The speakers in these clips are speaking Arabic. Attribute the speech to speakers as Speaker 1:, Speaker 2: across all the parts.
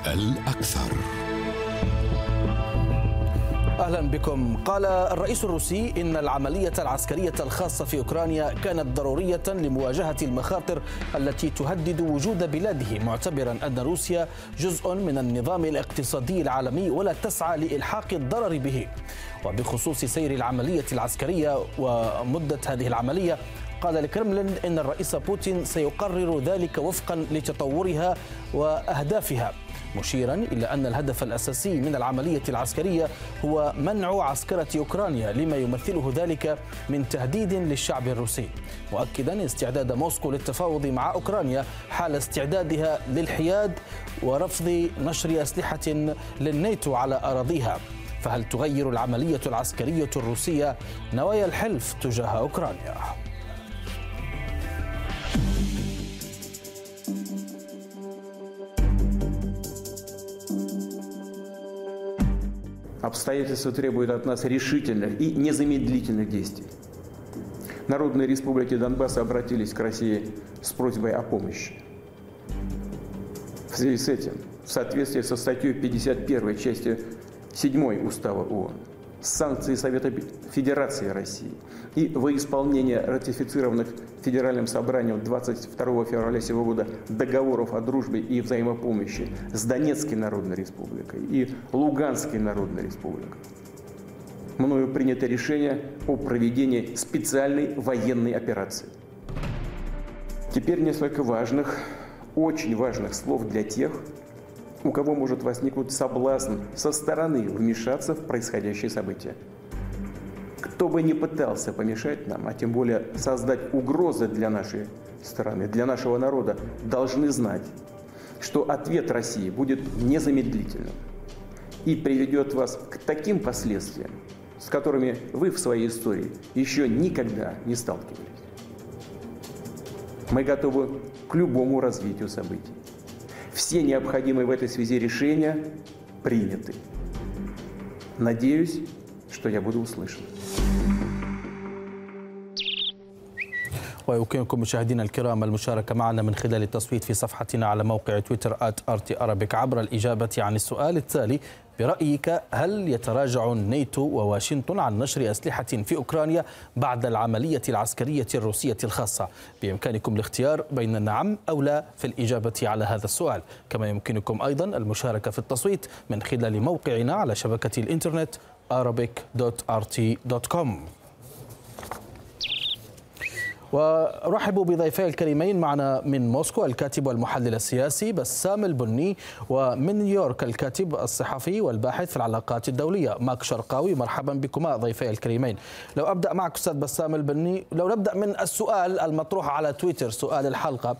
Speaker 1: اسأل أكثر.
Speaker 2: أهلا بكم. قال الرئيس الروسي إن العملية العسكرية الخاصة في أوكرانيا كانت ضرورية لمواجهة المخاطر التي تهدد وجود بلاده معتبرا أن روسيا جزء من النظام الاقتصادي العالمي ولا تسعى لإلحاق الضرر به. وبخصوص سير العملية العسكرية ومدة هذه العملية قال الكرملين إن الرئيس بوتين سيقرر ذلك وفقا لتطورها وأهدافها. مشيرا إلى أن الهدف الأساسي من العملية العسكرية هو منع عسكرة أوكرانيا لما يمثله ذلك من تهديد للشعب الروسي. مؤكدا استعداد موسكو للتفاوض مع أوكرانيا حال استعدادها للحياد ورفض نشر أسلحة للناتو على أراضيها. فهل تغير العملية العسكرية الروسية نوايا الحلف تجاه أوكرانيا؟
Speaker 3: Обстоятельства требуют от нас решительных и незамедлительных действий. Народные республики Донбасса обратились к России с просьбой о помощи. В связи с этим, в соответствии со статьей 51 части 7 Устава ООН, санкции Совета Федерации России и во исполнение ратифицированных Федеральным собранием 22 февраля сего года договоров о дружбе и взаимопомощи с Донецкой Народной Республикой и Луганской Народной Республикой. Мною принято решение о проведении специальной военной операции. Теперь несколько важных, очень важных слов для тех, у кого может возникнуть соблазн со стороны вмешаться в происходящее событие. Кто бы ни пытался помешать нам, а тем более создать угрозы для нашей страны, для нашего народа, должны знать, что ответ России будет незамедлительным и приведет вас к таким последствиям, с которыми вы в своей истории еще никогда не сталкивались. Мы готовы к любому развитию событий. Все необходимые в этой связи решения приняты. Надеюсь, что я буду услышан.
Speaker 2: ويمكنكم مشاهدينا الكرام المشاركة معنا من خلال التصويت في صفحتنا على موقع تويتر آت أرابيك عبر الإجابة عن السؤال التالي برأيك هل يتراجع الناتو وواشنطن عن نشر أسلحة في أوكرانيا بعد العملية العسكرية الروسية الخاصة؟ بإمكانكم الاختيار بين نعم أو لا في الإجابة على هذا السؤال. كما يمكنكم أيضا المشاركة في التصويت من خلال موقعنا على شبكة الإنترنت arabic.rt.com ورحب بضيفي الكريمين معنا من موسكو الكاتب والمحلل السياسي بسام البني ومن نيويورك الكاتب الصحفي والباحث في العلاقات الدولية ماك شرقاوي. مرحبا بكما ضيفي الكريمين. لو أبدأ معك أستاذ بسام البني لو نبدأ من السؤال المطروح على تويتر سؤال الحلقة.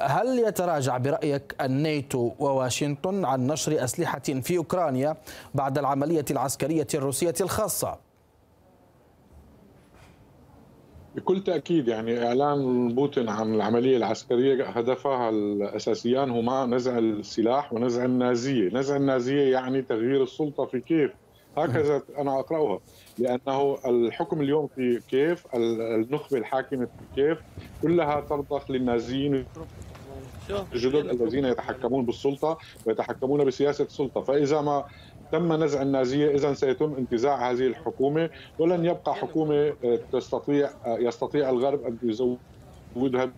Speaker 2: هل يتراجع برأيك الناتو وواشنطن عن نشر أسلحة في أوكرانيا بعد العملية العسكرية الروسية الخاصة؟
Speaker 4: بكل تأكيد يعني إعلان بوتين عن العملية العسكرية هدفها الأساسيان هما نزع السلاح ونزع النازية، نزع النازية يعني تغيير السلطة في كيف هكذا أنا أقرأها. لأنه الحكم اليوم في كيف النخبة الحاكمة في كيف كلها ترضخ للنازيين. الجدد الذين يتحكمون بالسلطة ويتحكمون بسياسة السلطة. فإذا ما تم نزع النازية اذا سيتم انتزاع هذه الحكومة. ولن يبقى حكومة آه، تستطيع آه، يستطيع الغرب أن يزودها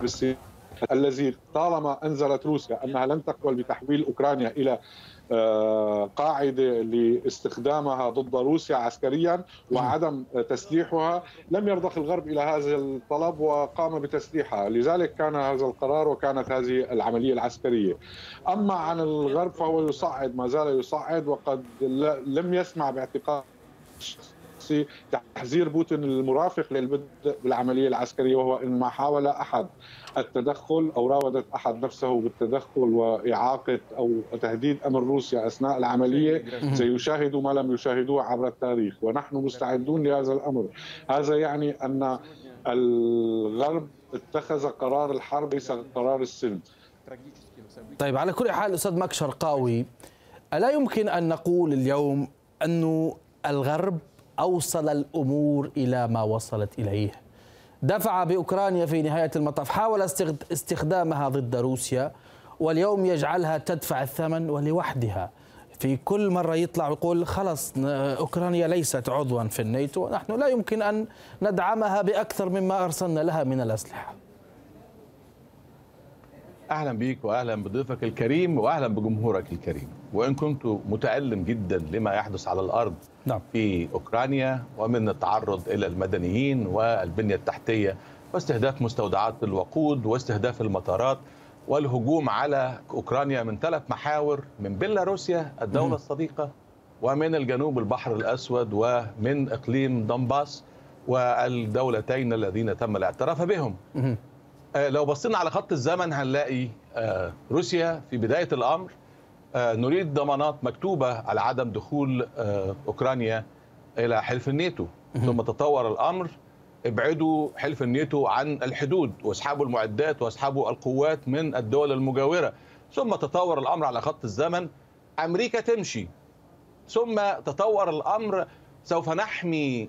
Speaker 4: بالسلاح الذي طالما أنزلت روسيا أنها لن تقبل بتحويل أوكرانيا إلى آه، قاعدة لاستخدامها ضد روسيا عسكريا وعدم تسليحها لم يرضخ الغرب إلى هذا الطلب وقام بتسليحها. لذلك كان هذا القرار وكانت هذه العملية العسكرية. أما عن الغرب فهو يصعد ما زال يصعد وقد لم يسمع باعتقاد الشخصي تحذير بوتين المرافق للبدء بالعملية العسكرية وهو إن ما حاول أحد التدخل أو راودت أحد نفسه بالتدخل وإعاقة أو تهديد أمن روسيا أثناء العملية سيشاهدوا ما لم يشاهدوه عبر التاريخ. ونحن مستعدون لهذا الأمر. هذا يعني أن الغرب اتخذ قرار الحرب ليس قرار السلم.
Speaker 2: طيب على كل حال أستاذ ماك شرقاوي ألا يمكن أن نقول اليوم انه الغرب أوصل الأمور إلى ما وصلت إليه. دفع بأوكرانيا في نهاية المطاف حاول استخدامها ضد روسيا واليوم يجعلها تدفع الثمن ولوحدها. في كل مرة يطلع ويقول خلص أوكرانيا ليست عضوا في الناتو نحن لا يمكن أن ندعمها بأكثر مما أرسلنا لها من الأسلحة.
Speaker 1: أهلا بيك واهلا بضيفك الكريم واهلا بجمهورك الكريم. وإن كنت متألم جدا لما يحدث على الأرض نعم. في أوكرانيا ومن التعرض إلى المدنيين والبنية التحتية واستهداف مستودعات الوقود واستهداف المطارات والهجوم على أوكرانيا من ثلاث محاور من بيلاروسيا الدولة الصديقة ومن الجنوب البحر الأسود ومن إقليم دنباس والدولتين الذين تم الاعتراف بهم. لو بصينا على خط الزمن هنلاقي آه، روسيا في بداية الأمر آه، نريد ضمانات مكتوبة على عدم دخول أوكرانيا إلى حلف الناتو. ثم تطور الأمر ابعدوا حلف الناتو عن الحدود واسحبوا المعدات واسحبوا القوات من الدول المجاورة. ثم تطور الأمر على خط الزمن أمريكا تمشي. ثم تطور الأمر سوف نحمي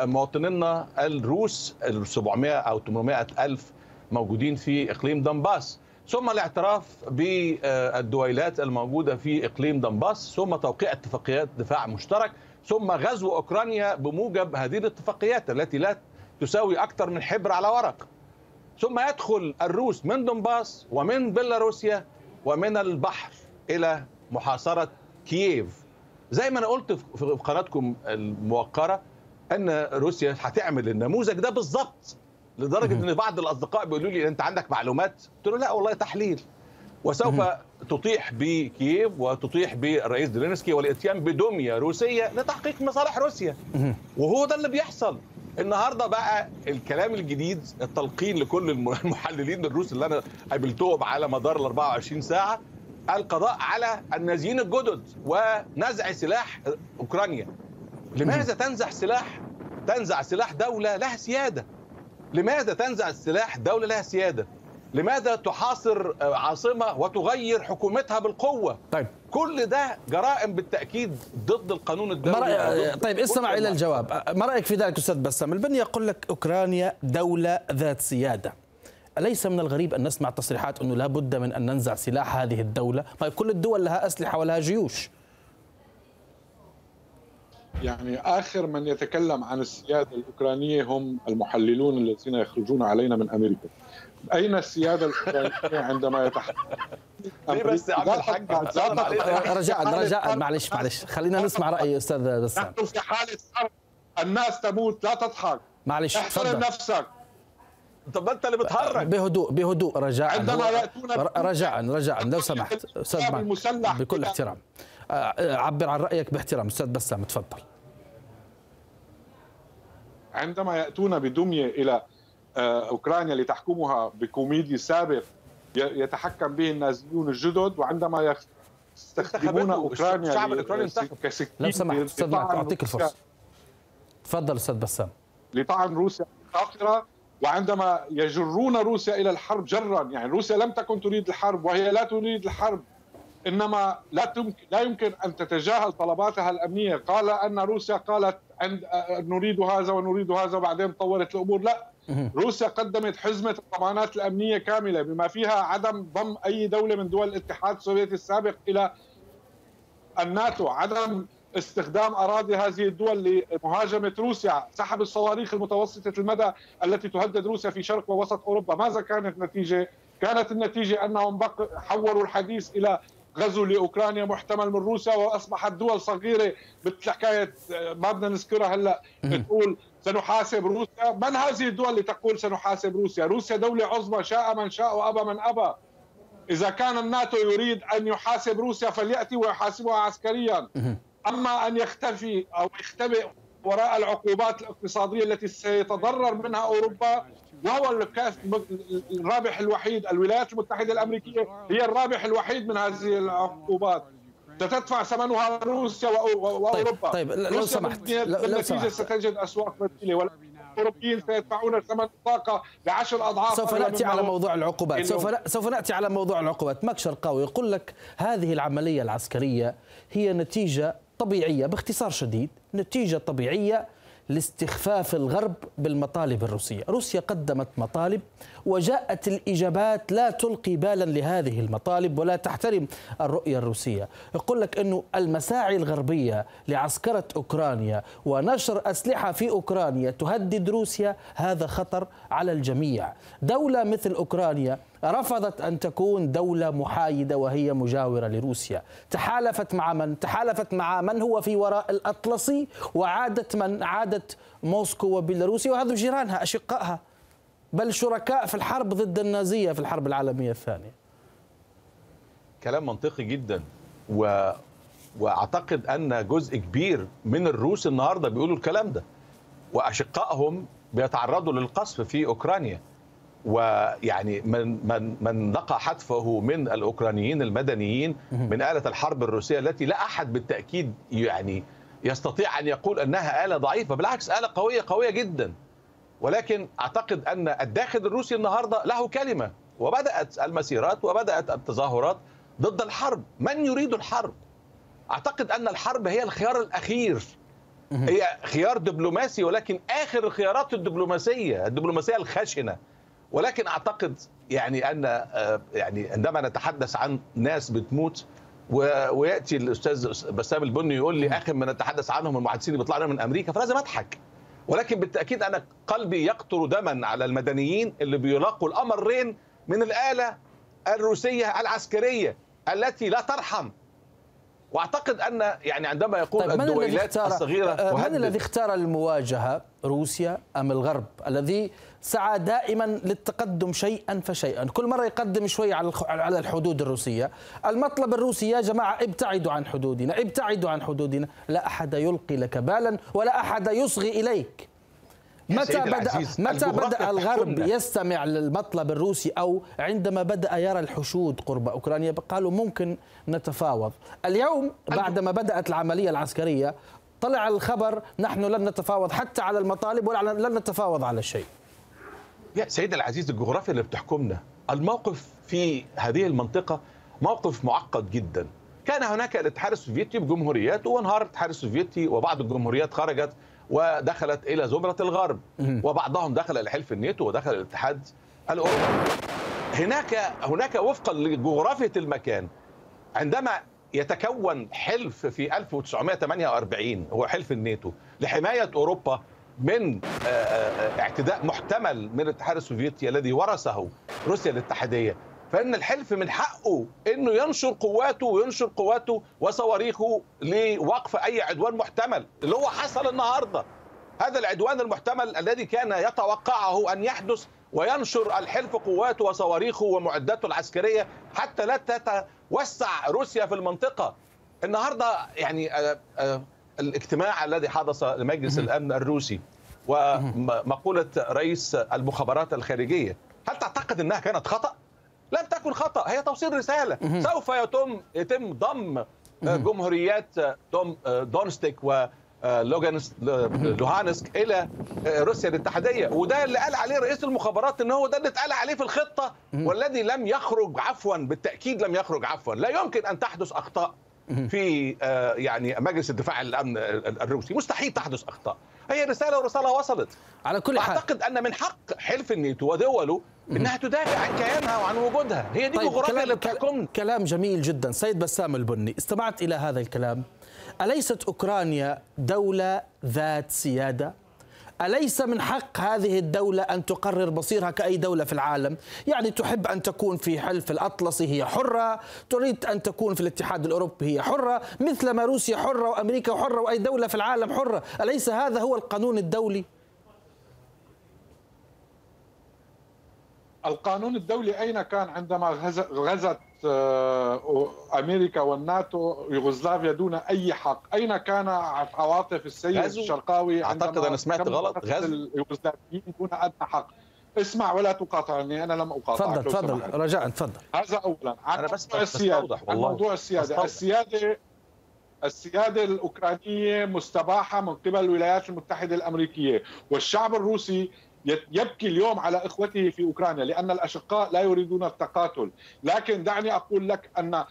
Speaker 1: مواطنينا الروس ال 700 أو 800 ألف موجودين في إقليم دنباس. ثم الاعتراف بالدويلات الموجودة في إقليم دنباس ثم توقيع اتفاقيات دفاع مشترك ثم غزو أوكرانيا بموجب هذه الاتفاقيات التي لا تساوي أكثر من حبر على ورق. ثم يدخل الروس من دنباس ومن بيلاروسيا ومن البحر إلى محاصرة كييف. زي ما أنا قلت في قناتكم الموقرة إن روسيا هتعمل النموذج ده بالظبط. لدرجة إن بعض الأصدقاء بيقولوا لي أنت عندك معلومات؟ قلت له لا والله تحليل. وسوف تطيح بكييف وتطيح بالرئيس زيلينسكي والإتيان بدميه روسية لتحقيق مصالح روسيا. وهو ده اللي بيحصل. النهارده بقى الكلام الجديد التلقين لكل المحللين الروس اللي أنا قابلتهم على مدار ال 24 ساعة القضاء على النازيين الجدد ونزع سلاح أوكرانيا. لماذا تنزع سلاح؟ تنزع سلاح دولة لها سيادة. لماذا تنزع السلاح دولة لها سيادة؟ لماذا تحاصر عاصمة وتغير حكومتها بالقوة؟ طيب. كل ده جرائم بالتأكيد ضد القانون الدولي.
Speaker 2: مرأي... طيب استمع إلى الجواب. ما رأيك في ذلك أستاذ بسام؟ البني يقول لك أوكرانيا دولة ذات سيادة. أليس من الغريب أن نسمع تصريحات أنه لا بد من أن ننزع سلاح هذه الدولة؟ طيب كل الدول لها أسلحة ولها جيوش.
Speaker 4: يعني آخر من يتكلم عن السيادة الأوكرانية هم المحللون الذين يخرجون علينا من أمريكا. أين السيادة الأوكرانية عندما يتحدث
Speaker 1: ليه بس عم الحاج
Speaker 2: رجاء رجاء معلش معلش. خلينا نسمع رأي أستاذ بسام
Speaker 4: نحن في حالة حرب الناس تموت لا تضحك.
Speaker 2: معلش
Speaker 4: احترم نفسك.
Speaker 1: طب أنت اللي بتهرج.
Speaker 2: بهدوء بهدوء رجاء. عندما يأتون رجاء رجاء. لو سمحت أستاذ بكل احترام. آه، عبر عن رأيك باحترام. أستاذ بسام تفضل.
Speaker 4: عندما يأتون بدمية إلى آه، أوكرانيا لتحكمها بكوميدي سابق يتحكم به النازيون الجدد وعندما يستخدمون أوكرانيا
Speaker 2: الشعب الأوكراني كسكين لو سمحت أستاذ أعطيك الفرصة. تفضل أستاذ بسام.
Speaker 4: لطعن روسيا الاخره وعندما يجرون روسيا إلى الحرب جرا يعني روسيا لم تكن تريد الحرب وهي لا تريد الحرب إنما لا تمكن لا يمكن أن تتجاهل طلباتها الأمنية. قال أن روسيا قالت عند نريد هذا ونريد هذا وبعدين طورت الأمور. لا روسيا قدمت حزمة الضمانات الأمنية كاملة بما فيها عدم ضم أي دولة من دول الاتحاد السوفيتي السابق إلى الناتو. عدم استخدام أراضي هذه الدول لمهاجمة روسيا، سحب الصواريخ المتوسطة المدى التي تهدد روسيا في شرق ووسط أوروبا، ماذا كانت النتيجة؟ كانت النتيجة أنهم حولوا الحديث إلى غزو لأوكرانيا محتمل من روسيا وأصبحت دول صغيرة مثل حكايه آه، ما بدنا نذكرها هلأ بتقول سنحاسب روسيا، من هذه الدول اللي تقول سنحاسب روسيا؟ روسيا دولة عظمى شاء من شاء وأبى من أبى. إذا كان الناتو يريد أن يحاسب روسيا فليأتي ويحاسبها عسكريا. أما أن يختفي أو يختبئ وراء العقوبات الاقتصادية التي سيتضرر منها أوروبا وهو الرابح الوحيد الولايات المتحدة الأمريكية هي الرابح الوحيد من هذه العقوبات. ستدفع ثمنها روسيا واوروبا
Speaker 2: طيب, طيب لو سمحت
Speaker 4: لو سمحت. ستجد أسواق بديلة الاوروبيين سيدفعون ثمن الطاقة بعشر أضعاف
Speaker 2: سوف نأتي على موضوع العقوبات. سوف سوف نأتي على موضوع العقوبات. مكشر قوي يقول لك هذه العملية العسكرية هي نتيجة طبيعية باختصار شديد نتيجة طبيعية لاستخفاف الغرب بالمطالب الروسية. روسيا قدمت مطالب وجاءت الإجابات لا تلقي بالا لهذه المطالب ولا تحترم الرؤية الروسية. يقول لك أنه المساعي الغربية لعسكرة أوكرانيا ونشر أسلحة في أوكرانيا تهدد روسيا هذا خطر على الجميع. دولة مثل أوكرانيا رفضت أن تكون دولة محايدة وهي مجاورة لروسيا. تحالفت مع من؟ تحالفت مع من هو في وراء الأطلسي وعادت من؟ عادت موسكو وبيلاروسيا وهذا جيرانها أشقائها. بل شركاء في الحرب ضد النازية في الحرب العالمية الثانية.
Speaker 1: كلام منطقي جدا. و... وأعتقد أن جزء كبير من الروس النهارده بيقولوا الكلام ده. وأشقائهم بيتعرضوا للقصف في أوكرانيا. ويعني من من من لقى حتفه من الأوكرانيين المدنيين من آلة الحرب الروسية التي لا أحد بالتأكيد يعني يستطيع أن يقول أنها آلة ضعيفة بالعكس آلة قوية قوية جدا. ولكن أعتقد أن الداخل الروسي النهارده له كلمة وبدأت المسيرات وبدأت التظاهرات ضد الحرب. من يريد الحرب؟ أعتقد أن الحرب هي الخيار الأخير. هي خيار دبلوماسي ولكن آخر الخيارات الدبلوماسية الدبلوماسية الخشنة. ولكن أعتقد يعني أن يعني عندما نتحدث عن ناس بتموت ويأتي الأستاذ بسام البني يقول لي اخر ما نتحدث عنهم المحادثين اللي بيطلعوا من أمريكا. فلازم أضحك. ولكن بالتأكيد أنا قلبي يقطر دما على المدنيين اللي بيلاقوا الأمرين من الآلة الروسية العسكرية التي لا ترحم. وأعتقد أن يعني عندما يقول
Speaker 2: طيب
Speaker 1: الدويلات الصغيرة
Speaker 2: من الذي اختار المواجهة؟ روسيا أم الغرب الذي سعى دائما للتقدم شيئا فشيئا. كل مرة يقدم شوي على على الحدود الروسية. المطلب الروسي يا جماعة ابتعدوا عن حدودنا ابتعدوا عن حدودنا. لا أحد يلقي لك بالا ولا أحد يصغي إليك. متى بدا متى بدأ الغرب يستمع للمطلب الروسي؟ أو عندما بدأ يرى الحشود قرب أوكرانيا قالوا ممكن نتفاوض. اليوم. بعدما بدأت العملية العسكرية طلع الخبر نحن لن نتفاوض حتى على المطالب ولا لن نتفاوض على شيء.
Speaker 1: يا سيد العزيز الجغرافيا اللي بتحكمنا الموقف في هذه المنطقة موقف معقد جدا. كان هناك الاتحاد السوفيتي بجمهورياته وانهار الاتحاد السوفيتي وبعض الجمهوريات خرجت ودخلت إلى زمرة الغرب وبعضهم دخل إلى حلف الناتو ودخل الاتحاد الأوروبي. هناك هناك وفقا لجغرافية المكان. عندما يتكون حلف في 1948 هو حلف الناتو لحماية أوروبا من اعتداء محتمل من الاتحاد السوفيتي الذي ورثه روسيا الاتحادية. فإن الحلف من حقه إنه ينشر قواته وينشر قواته وصواريخه لوقف أي عدوان محتمل اللي هو حصل النهارده. هذا العدوان المحتمل الذي كان يتوقعه أن يحدث وينشر الحلف قواته وصواريخه ومعداته العسكرية حتى لا تتوسع روسيا في المنطقة. النهارده يعني الاجتماع الذي حدث لمجلس الأمن الروسي ومقولة رئيس المخابرات الخارجية هل تعتقد إنها كانت خطأ؟ لم تكن خطأ هي توصيل رسالة. سوف يتم يتم ضم جمهوريات دوم دونيتسك و لوهانسك إلى روسيا الاتحادية. وده اللي قال عليه رئيس المخابرات إن هو ده اللي اتقال عليه في الخطة والذي لم يخرج عفوا بالتأكيد لم يخرج عفوا. لا يمكن أن تحدث أخطاء في يعني مجلس الدفاع الأمن الروسي. مستحيل تحدث أخطاء. هي رسالة ورسالة وصلت.
Speaker 2: على كل حال.
Speaker 1: أعتقد أن من حق حلف الناتو ودوله إنها تدافع عن كيانها وعن وجودها. هي دي
Speaker 2: طيب
Speaker 1: الجغرافيا اللي بتحكمنا
Speaker 2: كلام جميل جدا. سيد بسام البني استمعت إلى هذا الكلام. أليست أوكرانيا دولة ذات سيادة؟ أليس من حق هذه الدولة أن تقرر مصيرها كأي دولة في العالم؟ يعني تحب أن تكون في حلف الأطلسي هي حرة تريد أن تكون في الاتحاد الأوروبي هي حرة مثل ما روسيا حرة وأمريكا حرة وأي دولة في العالم حرة. أليس هذا هو القانون الدولي؟
Speaker 4: القانون الدولي أين كان عندما غزت أمريكا والناتو يوغوسلافيا دون أي حق، أين كان عواطف السيد الشرقاوي
Speaker 1: أعتقد أنا سمعت غلط.
Speaker 4: غزو. اليوغوسلافيين دون أدنى حق. اسمع ولا تقاطعني أنا لم أقاطعك.
Speaker 2: تفضل تفضل رجاء تفضل.
Speaker 4: هذا اولا. عن أنا بس موضوع السيادة. عن موضوع السيادة. السيادة السيادة الأوكرانية مستباحة من قبل الولايات المتحدة الأمريكية والشعب الروسي يبكي اليوم على اخوته في أوكرانيا لأن الأشقاء لا يريدون التقاتل، لكن دعني أقول لك أن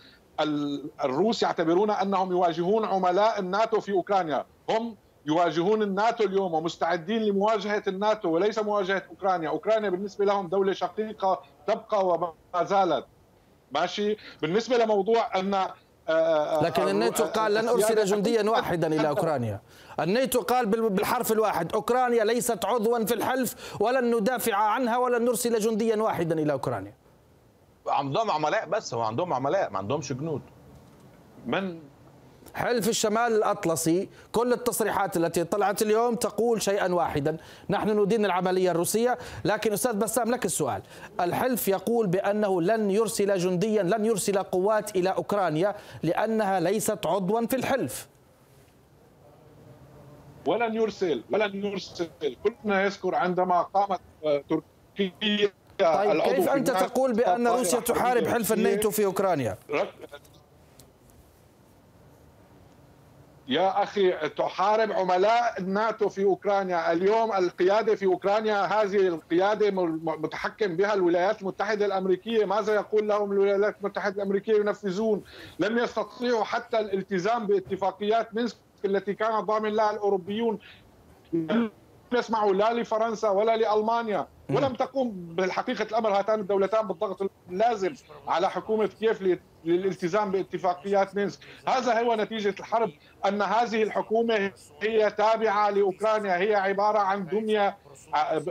Speaker 4: الروس يعتبرون أنهم يواجهون عملاء الناتو في أوكرانيا، هم يواجهون الناتو اليوم ومستعدين لمواجهة الناتو وليس مواجهة أوكرانيا، أوكرانيا بالنسبة لهم دولة شقيقة تبقى وما زالت. ماشي؟ بالنسبة لموضوع آه،
Speaker 2: لكن الناتو قال لن أرسل جنديا واحدا إلى أوكرانيا. الناتو قال بالحرف الواحد أوكرانيا ليست عضوا في الحلف ولن ندافع عنها ولن نرسل جنديا واحدا إلى أوكرانيا.
Speaker 1: عندهم عملاء بس هو عندهم عملاء ما عندهمش جنود.
Speaker 2: من حلف الشمال الأطلسي كل التصريحات التي طلعت اليوم تقول شيئا واحدا. نحن ندين العملية الروسية لكن أستاذ بسام لك السؤال. الحلف يقول بأنه لن يرسل جنديا لن يرسل قوات إلى أوكرانيا لأنها ليست عضوا في الحلف.
Speaker 4: ولن يرسل ولن يرسل. كلنا يذكر عندما قامت تركيا
Speaker 2: طيب كيف أنت تقول بأن روسيا تحارب حلف الناتو في أوكرانيا؟
Speaker 4: يا أخي تحارب عملاء الناتو في أوكرانيا، اليوم القيادة في أوكرانيا هذه القيادة متحكم بها الولايات المتحدة الأمريكية، ماذا يقول لهم الولايات المتحدة الأمريكية؟ ينفذون؟ لم يستطيعوا حتى الالتزام باتفاقيات مينسك التي كان ضامن لها الأوروبيون. لم يسمعوا لا لفرنسا ولا لألمانيا. ولم تقوم بالحقيقة الأمر هاتان الدولتان بالضغط اللازم على حكومة كييف للالتزام باتفاقيات مينسك. هذا هو نتيجة الحرب أن هذه الحكومة هي تابعة لأوكرانيا هي عبارة عن دمية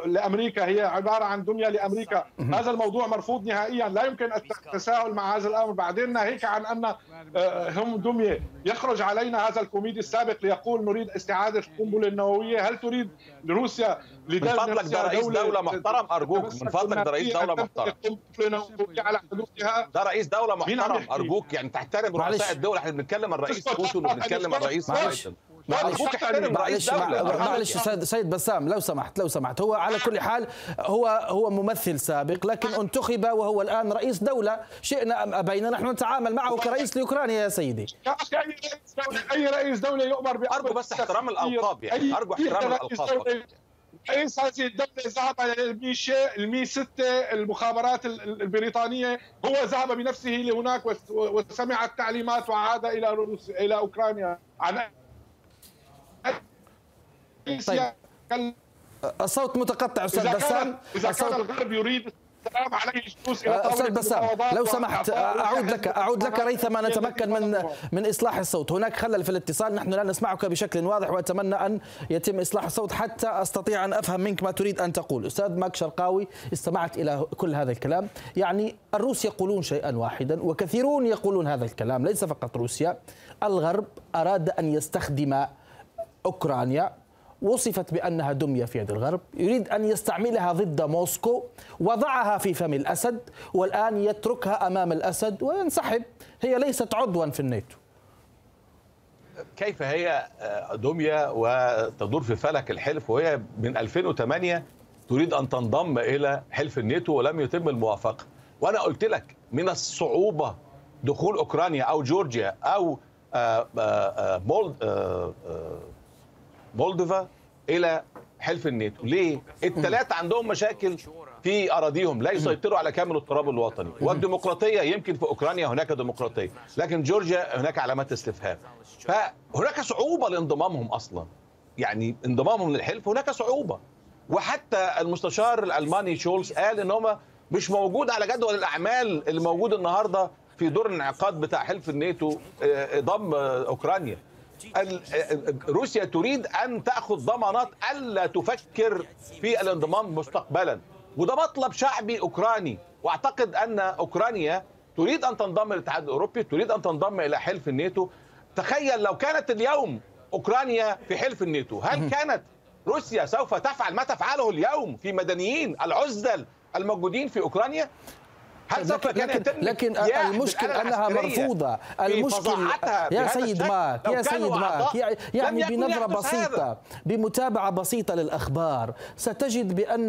Speaker 4: لأمريكا هي عبارة عن دمية لأمريكا. هذا الموضوع مرفوض نهائيا. لا يمكن التساهل مع هذا الأمر. بعدين ناهيك عن أن آه، هم دمية. يخرج علينا هذا الكوميدي السابق ليقول نريد استعادة القنبلة النووية. هل تريد لروسيا
Speaker 1: من فضلك ده رئيس دولة محترم أرجوك. من فضلك ده رئيس دولة محترم. على حدودها. ده رئيس دولة محترم. أرجوك يعني تحترم رؤساء الدول إحنا بنتكلم الرئيس بوتين وبنتكلم الرئيس بايدن
Speaker 2: معلش. معلش. سيد, سيد بسام لو سمحت لو سمحت. هو على كل حال هو هو ممثل سابق لكن انتخب وهو الآن رئيس دولة. شئنا أم أبينا نحن نتعامل معه كرئيس لأوكرانيا يا سيدي.
Speaker 4: أي رئيس دوله يؤمر
Speaker 1: ارجو بس احترام الألقاب يعني. ارجو احترام الألقاب.
Speaker 4: رئيس هذه الدولة ذهب إلى الميشا المي 6 المخابرات البريطانية. هو ذهب بنفسه لهناك وسمع التعليمات وعاد إلى إلى أوكرانيا. عن
Speaker 2: طيب. الصوت متقطع أستاذ بسام.
Speaker 4: إذا كان الغرب يريد السلام عليه إلى
Speaker 2: أستاذ بسام لو سمحت أعود لك أعود لك ريثما نتمكن من من إصلاح الصوت. هناك خلل في الاتصال نحن لا نسمعك بشكل واضح وأتمنى أن يتم إصلاح الصوت حتى أستطيع أن أفهم منك ما تريد أن تقول. أستاذ ماك شرقاوي استمعت إلى كل هذا الكلام. يعني الروس يقولون شيئا واحدا وكثيرون يقولون هذا الكلام. ليس فقط روسيا الغرب أراد أن يستخدم أوكرانيا وصفت بأنها دمية في يد الغرب يريد أن يستعملها ضد موسكو وضعها في فم الأسد والآن يتركها أمام الأسد وينسحب. هي ليست عضوا في الناتو.
Speaker 1: كيف هي آه، دمية وتدور في فلك الحلف؟ وهي من 2008 تريد أن تنضم إلى حلف الناتو ولم يتم الموافقة. وأنا قلت لك من الصعوبة دخول أوكرانيا أو جورجيا أو آه، آه، مولد مولدوفا إلى حلف الناتو. ليه؟ الثلاثه عندهم مشاكل في أراضيهم. لا يسيطروا على كامل التراب الوطني. والديمقراطية يمكن في أوكرانيا هناك ديمقراطية لكن جورجيا هناك علامات استفهام. فهناك صعوبة لانضمامهم أصلا. يعني انضمامهم للحلف هناك صعوبة. وحتى المستشار الألماني شولز قال إن هم مش موجود على جدول الأعمال اللي موجود النهارده في دور الانعقاد بتاع حلف الناتو آه، ضم أوكرانيا. روسيا تريد أن تأخذ ضمانات ألا تفكر في الانضمام مستقبلا. وده مطلب شعبي أوكراني. وأعتقد أن أوكرانيا تريد أن تنضم للاتحاد الأوروبي تريد أن تنضم إلى حلف الناتو. تخيل لو كانت اليوم أوكرانيا في حلف الناتو هل كانت روسيا سوف تفعل ما تفعله اليوم في مدنيين العزل الموجودين في أوكرانيا؟
Speaker 2: هل لكن, لكن, لكن المشكل أنها مرفوضة. المشكل يا سيد ماك يا سيد ماك يعني بنظرة بسيطة بمتابعة بسيطة للأخبار ستجد بأن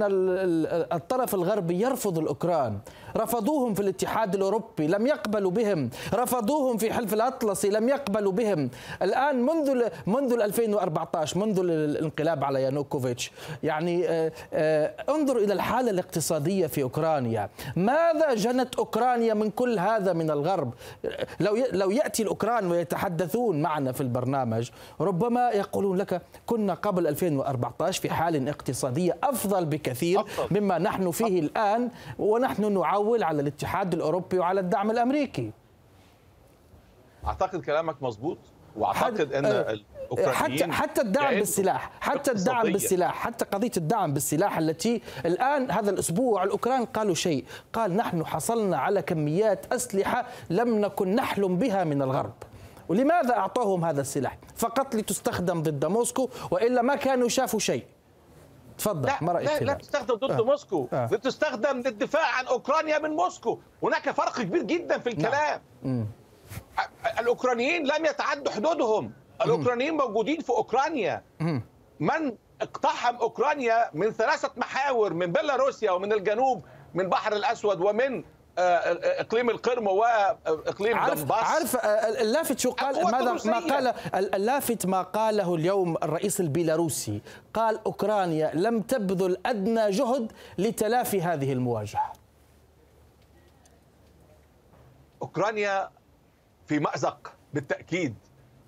Speaker 2: الطرف الغربي يرفض الأوكران. رفضوهم في الاتحاد الأوروبي لم يقبلوا بهم. رفضوهم في حلف الأطلسي لم يقبلوا بهم. الآن منذ منذ 2014 منذ الانقلاب على يانوكوفيتش يعني آه، آه، انظر إلى الحالة الاقتصادية في أوكرانيا. ماذا جنت أوكرانيا من كل هذا من الغرب لو لو يأتي الأوكران ويتحدثون معنا في البرنامج ربما يقولون لك كنا قبل 2014 في حال اقتصادية أفضل بكثير أفضل. مما نحن فيه أفضل. الآن ونحن نعول على الاتحاد الأوروبي وعلى الدعم الأمريكي
Speaker 1: أعتقد كلامك مظبوط وأعتقد أن
Speaker 2: آه، حتى حتى الدعم بالسلاح حتى الدعم بالسلاح حتى قضية الدعم بالسلاح التي الآن هذا الأسبوع الأوكران قالوا شيء. قال نحن حصلنا على كميات أسلحة لم نكن نحلم بها من الغرب. ولماذا أعطوهم هذا السلاح؟ فقط لتستخدم ضد موسكو وإلا ما كانوا شافوا شيء.
Speaker 1: تفضل لا ما رأيك لا, لا تستخدم ضد آه. موسكو آه. تستخدم للدفاع عن أوكرانيا من موسكو. هناك فرق كبير جدا في الكلام. نعم. الأوكرانيين لم يتعدوا حدودهم. الأوكرانيين موجودين في أوكرانيا. من اقتحم أوكرانيا من ثلاثة محاور من بيلاروسيا ومن الجنوب من البحر الأسود ومن آه، آه، إقليم القرم واقليم
Speaker 2: عارف دنباس. عارف آه، اللافت شو قال؟ ماذا؟ ما قال اللافت ما قاله اليوم الرئيس البيلاروسي. قال أوكرانيا لم تبذل أدنى جهد لتلافي هذه المواجهة.
Speaker 1: أوكرانيا في مأزق بالتأكيد.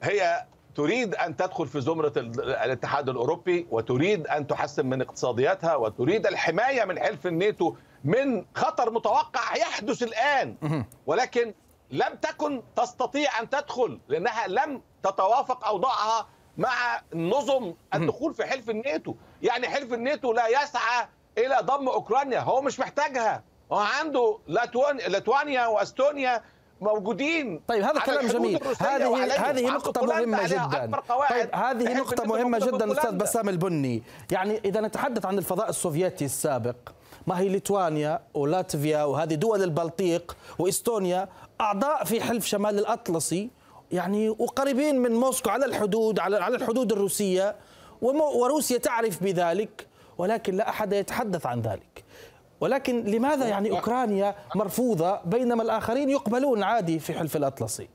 Speaker 1: هي تريد أن تدخل في زمرة الاتحاد الأوروبي وتريد أن تحسن من اقتصادياتها وتريد الحماية من حلف الناتو من خطر متوقع يحدث الآن. ولكن لم تكن تستطيع أن تدخل لأنها لم تتوافق أوضاعها مع نظم الدخول في حلف الناتو. يعني حلف الناتو لا يسعى إلى ضم أوكرانيا هو مش محتاجها. هو عنده لاتوانيا وأستونيا موجودين.
Speaker 2: طيب هذا كلام جميل. هذه هذه نقطة مهمة جدا. طيب هذه نقطة مهمة جدا أستاذ بسام البني. يعني إذا نتحدث عن الفضاء السوفيتي السابق ما هي ليتوانيا ولاتفيا وهذه دول البلطيق وإستونيا أعضاء في حلف شمال الأطلسي يعني وقريبين من موسكو على الحدود على على الحدود الروسية وروسيا تعرف بذلك ولكن لا أحد يتحدث عن ذلك. ولكن لماذا يعني أوكرانيا مرفوضة بينما الآخرين يقبلون عادي في حلف الأطلسي؟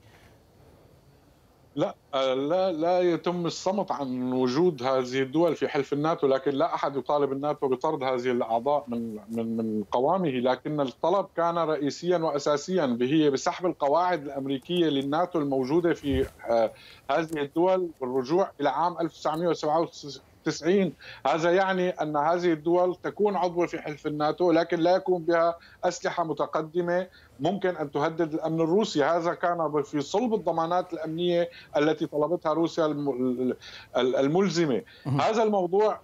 Speaker 4: لا لا لا يتم الصمت عن وجود هذه الدول في حلف الناتو لكن لا أحد يطالب الناتو بطرد هذه الأعضاء من من من قوامه لكن الطلب كان رئيسيا واساسيا به بسحب القواعد الأمريكية للناتو الموجودة في آه، هذه الدول والرجوع إلى عام 1967 90 هذا يعني أن هذه الدول تكون عضوة في حلف الناتو لكن لا يكون بها أسلحة متقدمة ممكن أن تهدد الأمن الروسي. هذا كان في صلب الضمانات الأمنية التي طلبتها روسيا الملزمة. هذا الموضوع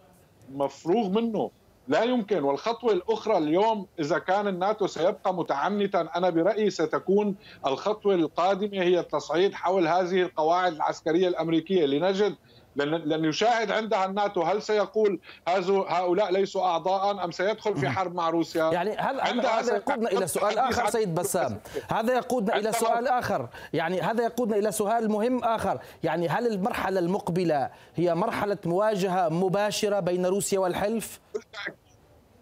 Speaker 4: مفروغ منه. لا يمكن. والخطوة الأخرى اليوم إذا كان الناتو سيبقى متعنتا أنا برأيي ستكون الخطوة القادمة هي التصعيد حول هذه القواعد العسكرية الأمريكية. لنجد لن لن يشاهد عندها الناتو. هل سيقول هؤلاء ليسوا أعضاء أم سيدخل في حرب مع روسيا؟
Speaker 2: يعني هل هذا يقودنا إلى سؤال آخر سيد بسام. هذا يقودنا إلى سؤال آخر. يعني هذا يقودنا إلى سؤال مهم آخر. يعني هل المرحلة المقبلة هي مرحلة مواجهة مباشرة بين روسيا والحلف؟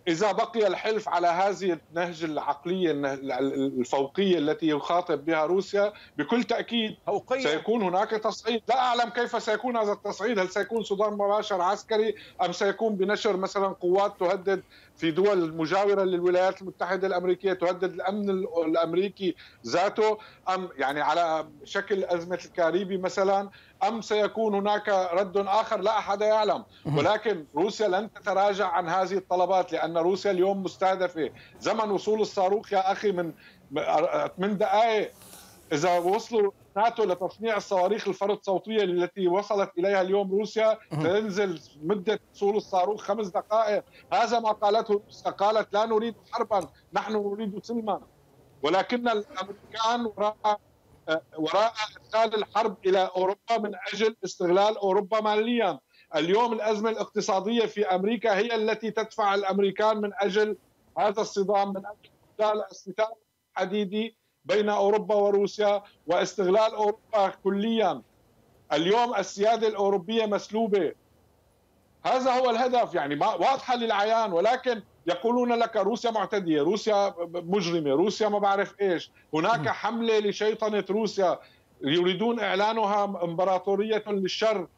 Speaker 4: إذا بقي الحلف على هذه النهج العقلية الفوقية التي يخاطب بها روسيا بكل تأكيد فوقية. سيكون هناك تصعيد لا أعلم كيف سيكون هذا التصعيد هل سيكون صدام مباشر عسكري أم سيكون بنشر مثلا قوات تهدد في دول مجاورة للولايات المتحدة الأمريكية تهدد الأمن الأمريكي ذاته؟ أم يعني على شكل أزمة الكاريبي مثلا أم سيكون هناك رد آخر؟ لا أحد يعلم. ولكن روسيا لن تتراجع عن هذه الطلبات لأن روسيا اليوم مستهدفة. زمن وصول الصاروخ يا أخي من من دقائق. إذا وصلوا ناتو لتصنيع الصواريخ الفرد صوتية التي وصلت إليها اليوم روسيا. سينزل مدة وصول الصاروخ خمس دقائق. هذا ما قالته روسيا. قالت لا نريد حربا نحن نريد سلما. ولكن الأمريكان وراء وراء إدخال الحرب إلى أوروبا من أجل استغلال أوروبا ماليا. اليوم الأزمة الاقتصادية في أمريكا هي التي تدفع الأمريكان من أجل هذا الصدام من أجل الستار الحديدي بين أوروبا وروسيا واستغلال أوروبا كليا. اليوم السيادة الأوروبية مسلوبة. هذا هو الهدف يعني واضحة للعيان ولكن يقولون لك روسيا معتدية، روسيا مجرمة، روسيا ما بعرف إيش، هناك حملة لشيطنة روسيا يريدون إعلانها إمبراطورية للشر.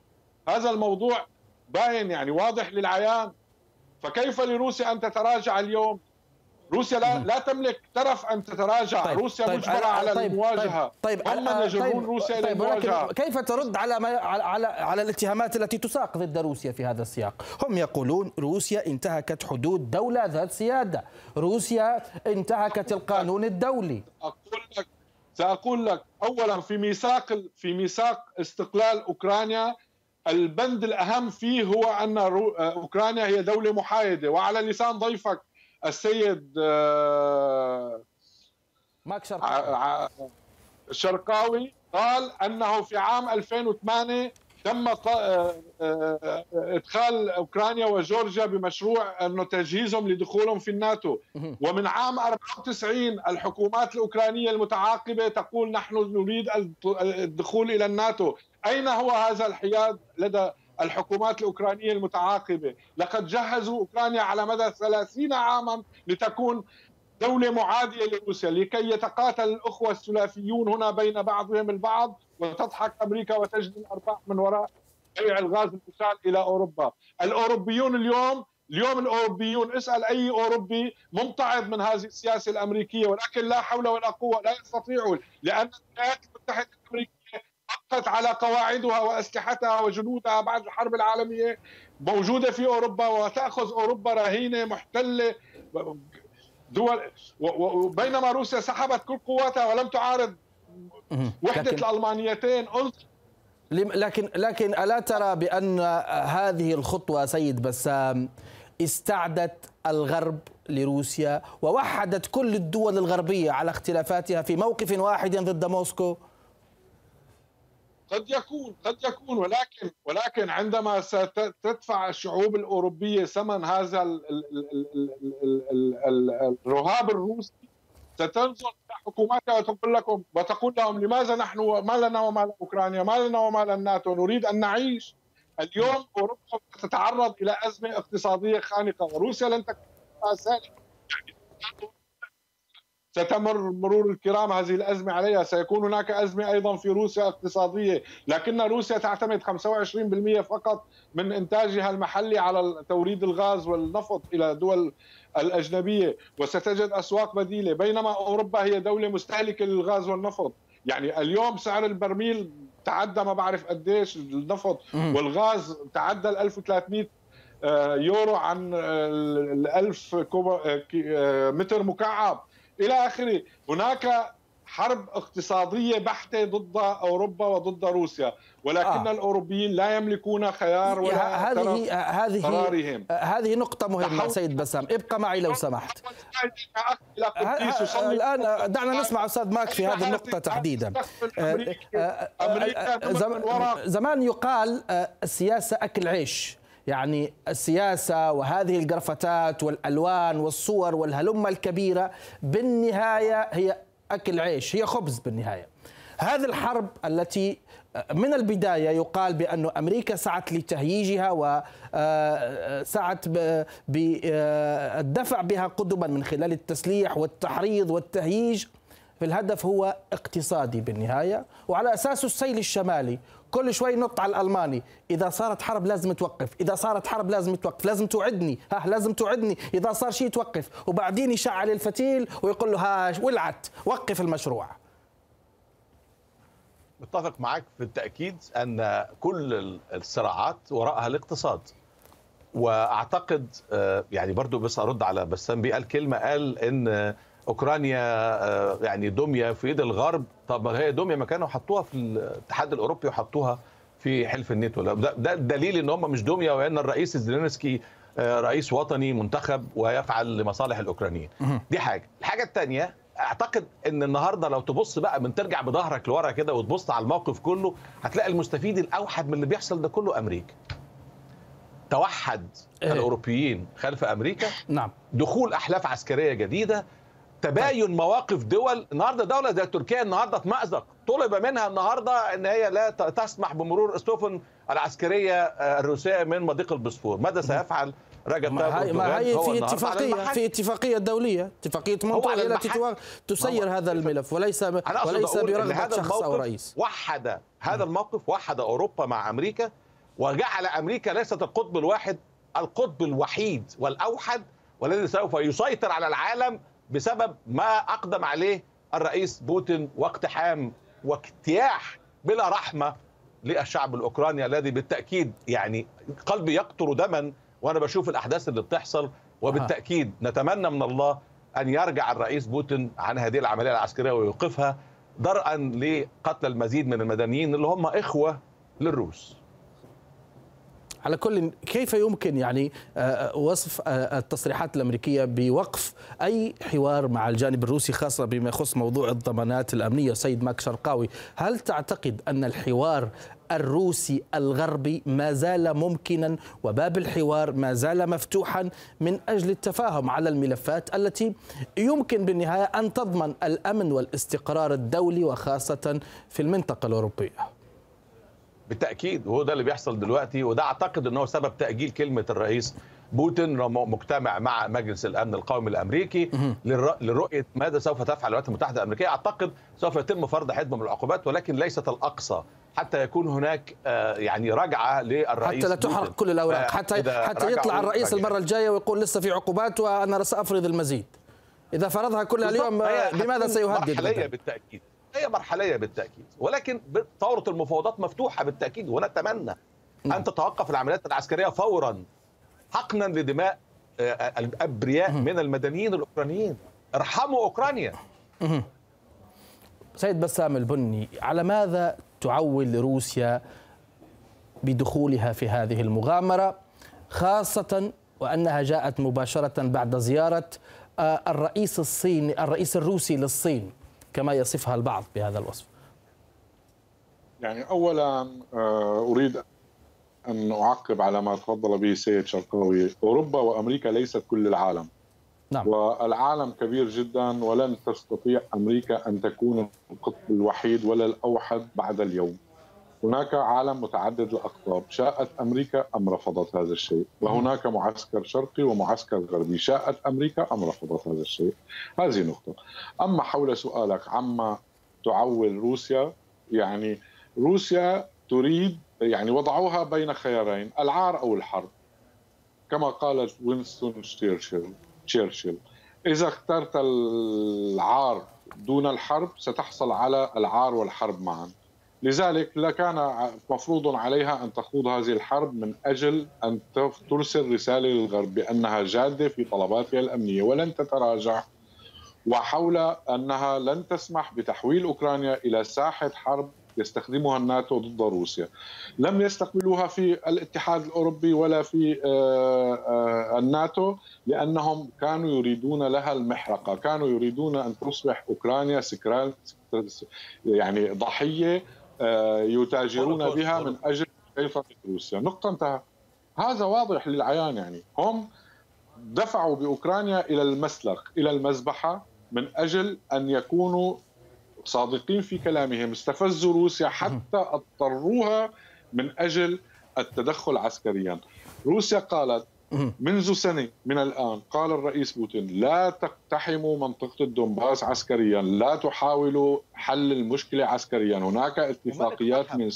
Speaker 4: هذا الموضوع باين يعني واضح للعيان. فكيف لروسيا أن تتراجع اليوم؟ روسيا لا, لا تملك ترف أن تتراجع. طيب روسيا طيب مجبرة على طيب المواجهة.
Speaker 2: طيب طيب هم يجرون طيب روسيا طيب المواجهه كيف ترد على ما على على الاتهامات التي تساق ضد روسيا في هذا السياق؟ هم يقولون روسيا انتهكت حدود دولة ذات سيادة. روسيا انتهكت القانون الدولي.
Speaker 4: أقول لك سأقول لك. اولا في ميثاق في ميثاق استقلال أوكرانيا البند الأهم فيه هو أن أوكرانيا هي دولة محايدة. وعلى لسان ضيفك السيد
Speaker 2: آه، ماك
Speaker 4: شرقاوي. شرقاوي قال أنه في عام 2008 تم آه، آه، إدخال أوكرانيا وجورجيا بمشروع انه تجهيزهم لدخولهم في الناتو. ومن عام 94 الحكومات الأوكرانية المتعاقبة تقول نحن نريد الدخول إلى الناتو. أين هو هذا الحياد لدى الحكومات الأوكرانية المتعاقبة. لقد جهزوا أوكرانيا على مدى ثلاثين عاما لتكون دولة معادية لروسيا لكي يتقاتل الأخوة الثلاثيون هنا بين بعضهم البعض وتضحك أمريكا وتجني الأرباح من وراء بيع الغاز المسال إلى أوروبا. الأوروبيون اليوم اليوم الأوروبيون اسأل أي أوروبي ممتعض من هذه السياسة الأمريكية ولكن لا حول ولا قوة لا يستطيعون لأن الولايات المتحدة الأمريكية بقت على قواعدها وأسلحتها وجنودها بعد الحرب العالمية موجودة في أوروبا وتأخذ أوروبا رهينة محتلة. دول وبينما روسيا سحبت كل قواتها ولم تعارض وحدة لكن الألمانيتين.
Speaker 2: لكن لكن ألا ترى بأن هذه الخطوة سيد بسام استعدت الغرب لروسيا ووحدت كل الدول الغربية على اختلافاتها في موقف واحد ضد موسكو؟
Speaker 4: قد يكون قد يكون ولكن ولكن عندما ستدفع الشعوب الأوروبية ثمن هذا الرهاب الروسي ستنظر إلى حكوماتها وتقول لكم وتقول لهم لماذا نحن ما لنا وما أوكرانيا ما لنا وما للناتو نريد أن نعيش. اليوم أوروبا تتعرض إلى أزمة اقتصادية خانقة وروسيا لن تكون سالكه ستمر مرور الكرام هذه الأزمة عليها. سيكون هناك أزمة أيضا في روسيا اقتصادية لكن روسيا تعتمد 25% فقط من إنتاجها المحلي على توريد الغاز والنفط إلى دول الأجنبية. وستجد أسواق بديلة. بينما أوروبا هي دولة مستهلكة للغاز والنفط. يعني اليوم سعر البرميل تعدى ما بعرف قديش النفط والغاز تعدى ال 1300 آه، يورو عن ال 1000 آه، متر مكعب. إلى آخره. هناك حرب اقتصادية بحتة ضد أوروبا وضد روسيا ولكن آه. الأوروبيين لا يملكون خيار ولا
Speaker 2: هذه هذه قرارهم. هذه نقطة مهمة سيد بسام. ابقى معي لو سمحت. الآن دعنا نسمع أستاذ ماك في هذه النقطة تحديدا. آه، آه، آه، زمان يقال السياسة أكل عيش. يعني السياسة وهذه القرفتات والألوان والصور والهلمة الكبيرة بالنهاية هي أكل عيش هي خبز بالنهاية. هذه الحرب التي من البداية يقال بأن أمريكا سعت لتهييجها وسعت آه، بالدفع بها قدما من خلال التسليح والتحريض والتهييج. الهدف هو اقتصادي بالنهاية وعلى أساسه السيل الشمالي كل شوي نط على الألماني. إذا صارت حرب لازم توقف. إذا صارت حرب لازم توقف. لازم توعدني. ها لازم توعدني. إذا صار شيء توقف. وبعدين يشعل الفتيل ويقول له ها ولعت. وقف المشروع.
Speaker 1: متفق معك في التأكيد أن كل الصراعات وراءها الاقتصاد. وأعتقد آه، يعني برضو بس أرد على بسام بيه قال كلمة قال إن أوكرانيا آه، يعني دمية في إيد الغرب. طب هي دمية ما كانوا حطوها في الاتحاد الأوروبي وحطوها في حلف الناتو. ده, ده دليل إن هم مش دمية وإن الرئيس زيلينسكي آه، رئيس وطني منتخب ويفعل لمصالح الأوكرانيين. دي حاجة. الحاجة الثانية أعتقد إن النهارده لو تبص بقى من ترجع بظهرك لورا كده وتبص على الموقف كله هتلاقي المستفيد الأوحد من اللي بيحصل ده كله أمريكا. توحد إيه؟ الأوروبيين خلف أمريكا.
Speaker 2: نعم.
Speaker 1: دخول أحلاف عسكرية جديدة. تباين مواقف دول. النهارده دولة زي تركيا النهارده في مأزق. طلب منها النهارده إن هي لا تسمح بمرور السفن العسكرية آه، الروسية من مضيق البوسفور. ماذا سيفعل رجب
Speaker 2: ما هي, ما هي في اتفاقيه في اتفاقية دولية اتفاقية مونتريال التي تسير هذا الملف وليس وليس برغبة شخص أو رئيس.
Speaker 1: وحد هذا الموقف وحد أوروبا مع أمريكا وجعل أمريكا ليست القطب الواحد القطب الوحيد والأوحد والذي سوف يسيطر على العالم بسبب ما أقدم عليه الرئيس بوتين واقتحام واجتياح بلا رحمة للشعب الأوكراني الذي بالتأكيد يعني قلبي يقطر دما وأنا بشوف الأحداث اللي بتحصل وبالتأكيد نتمنى من الله أن يرجع الرئيس بوتين عن هذه العملية العسكرية ويوقفها درءا لقتل المزيد من المدنيين اللي هم إخوة للروس.
Speaker 2: على كل كيف يمكن يعني وصف التصريحات الأمريكية بوقف أي حوار مع الجانب الروسي خاصة بما يخص موضوع الضمانات الأمنية. سيد ماك شرقاوي هل تعتقد أن الحوار الروسي الغربي ما زال ممكنا وباب الحوار ما زال مفتوحا من أجل التفاهم على الملفات التي يمكن بالنهاية أن تضمن الأمن والاستقرار الدولي وخاصة في المنطقة الأوروبية؟
Speaker 1: بالتأكيد وهو ده اللي بيحصل دلوقتي وده أعتقد إن هو سبب تأجيل كلمة الرئيس بوتين مجتمع مع مجلس الأمن القومي الأمريكي لرؤية ماذا سوف تفعل الولايات المتحدة الأمريكية. أعتقد سوف يتم فرض حزمه من العقوبات ولكن ليست الأقصى. حتى يكون هناك يعني رجعة للرئيس
Speaker 2: حتى لا تحرق كل الأوراق. حتى حتى يطلع الرئيس المرة الجاية ويقول لسه في عقوبات وأنا سأفرض المزيد. إذا فرضها كلها اليوم بماذا سيهدد
Speaker 1: مرحليه بالتأكيد. هي مرحلية بالتأكيد. ولكن ثوره المفاوضات مفتوحة بالتأكيد ونتمنى أن تتوقف العمليات العسكرية فورا حقنا لدماء الأبرياء من المدنيين الأوكرانيين. ارحموا أوكرانيا.
Speaker 2: سيد بسام البني على ماذا تعول روسيا بدخولها في هذه المغامرة خاصة وأنها جاءت مباشرة بعد زيارة الرئيس الصيني الرئيس الروسي للصين؟ كما يصفها البعض بهذا الوصف.
Speaker 4: يعني اولا أريد أن أعقب على ما تفضل به السيد شرقاوي. أوروبا وأمريكا ليست كل العالم. نعم. والعالم كبير جدا ولن تستطيع أمريكا أن تكون القطب الوحيد ولا الأوحد بعد اليوم. هناك عالم متعدد الأقطاب. شاءت أمريكا أم رفضت هذا الشيء؟ وهناك معسكر شرقي ومعسكر غربي. شاءت أمريكا أم رفضت هذا الشيء؟ هذه نقطة. أما حول سؤالك عما تعول روسيا يعني روسيا تريد يعني وضعوها بين خيارين العار أو الحرب. كما قال وينستون تشرشل تشرشل إذا اخترت العار دون الحرب ستحصل على العار والحرب معا. لذلك لكان مفروض عليها أن تخوض هذه الحرب من أجل أن ترسل رسالة للغرب بأنها جادة في طلباتها الأمنية ولن تتراجع وحول أنها لن تسمح بتحويل أوكرانيا إلى ساحة حرب يستخدمها الناتو ضد روسيا. لم يستقبلوها في الاتحاد الأوروبي ولا في الناتو لأنهم كانوا يريدون لها المحرقة كانوا يريدون أن تصبح أوكرانيا سكران يعني ضحية يتاجرون بها من أجل سيطره روسيا. نقطة انتهى. هذا واضح للعيان يعني. هم دفعوا بأوكرانيا إلى المسلخ إلى المذبحة من أجل أن يكونوا صادقين في كلامهم. استفزوا روسيا حتى أضطروها من أجل التدخل عسكريا. روسيا قالت منذ سنة من الآن قال الرئيس بوتين لا تقتحموا منطقة الدنباس عسكريا لا تحاولوا حل المشكلة عسكريا. هناك اتفاقيات من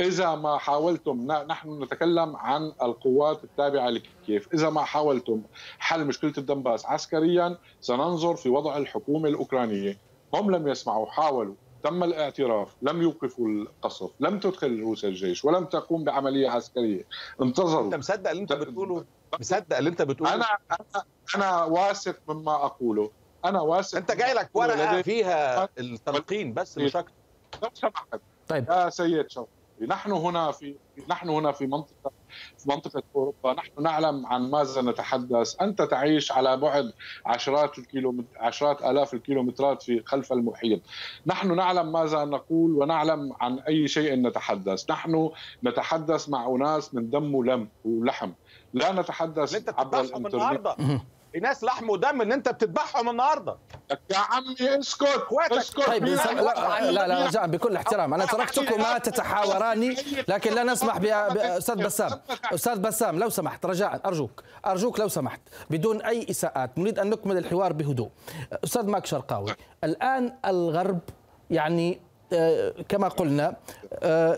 Speaker 4: إذا ما حاولتم نحن نتكلم عن القوات التابعة لكييف. إذا ما حاولتم حل مشكلة الدنباس عسكريا سننظر في وضع الحكومة الأوكرانية. هم لم يسمعوا حاولوا. تم الاعتراف لم يوقفوا القصف لم تدخل روسيا الجيش ولم تقوم بعملية عسكرية. انتظروا.
Speaker 1: أنت مصدق اللي أنت بتقوله؟ مصدق اللي أنت بتقوله؟
Speaker 4: أنا أنا أنا واثق مما أقوله. أنا واثق
Speaker 1: أنت جاي لك ورقة فيها التلقين بس مش أكتر.
Speaker 4: لو سمحت. طيب. يا سيد شوقي نحن هنا في نحن هنا في منطقه في منطقة أوروبا. نحن نعلم عن ماذا نتحدث. أنت تعيش على بعد عشرات الكيلو عشرات آلاف الكيلومترات في خلف المحيط. نحن نعلم ماذا نقول ونعلم عن أي شيء نتحدث. نحن نتحدث مع أناس من دم ولم ولحم. لا نتحدث
Speaker 1: عبر الإنترنت. ناس لحم ودم ان انت بتذبحهم النهارده.
Speaker 4: يا عمي اسكت اسكت.
Speaker 2: طيب لا لا لا رجاء بكل احترام. أنا تركتكما تتحاوران لكن لا نسمح أستاذ بسام. أستاذ بسام لو سمحت رجاء أرجوك. أرجوك لو سمحت بدون أي إساءات نريد أن نكمل الحوار بهدوء. أستاذ ماك شرقاوي الآن الغرب يعني كما قلنا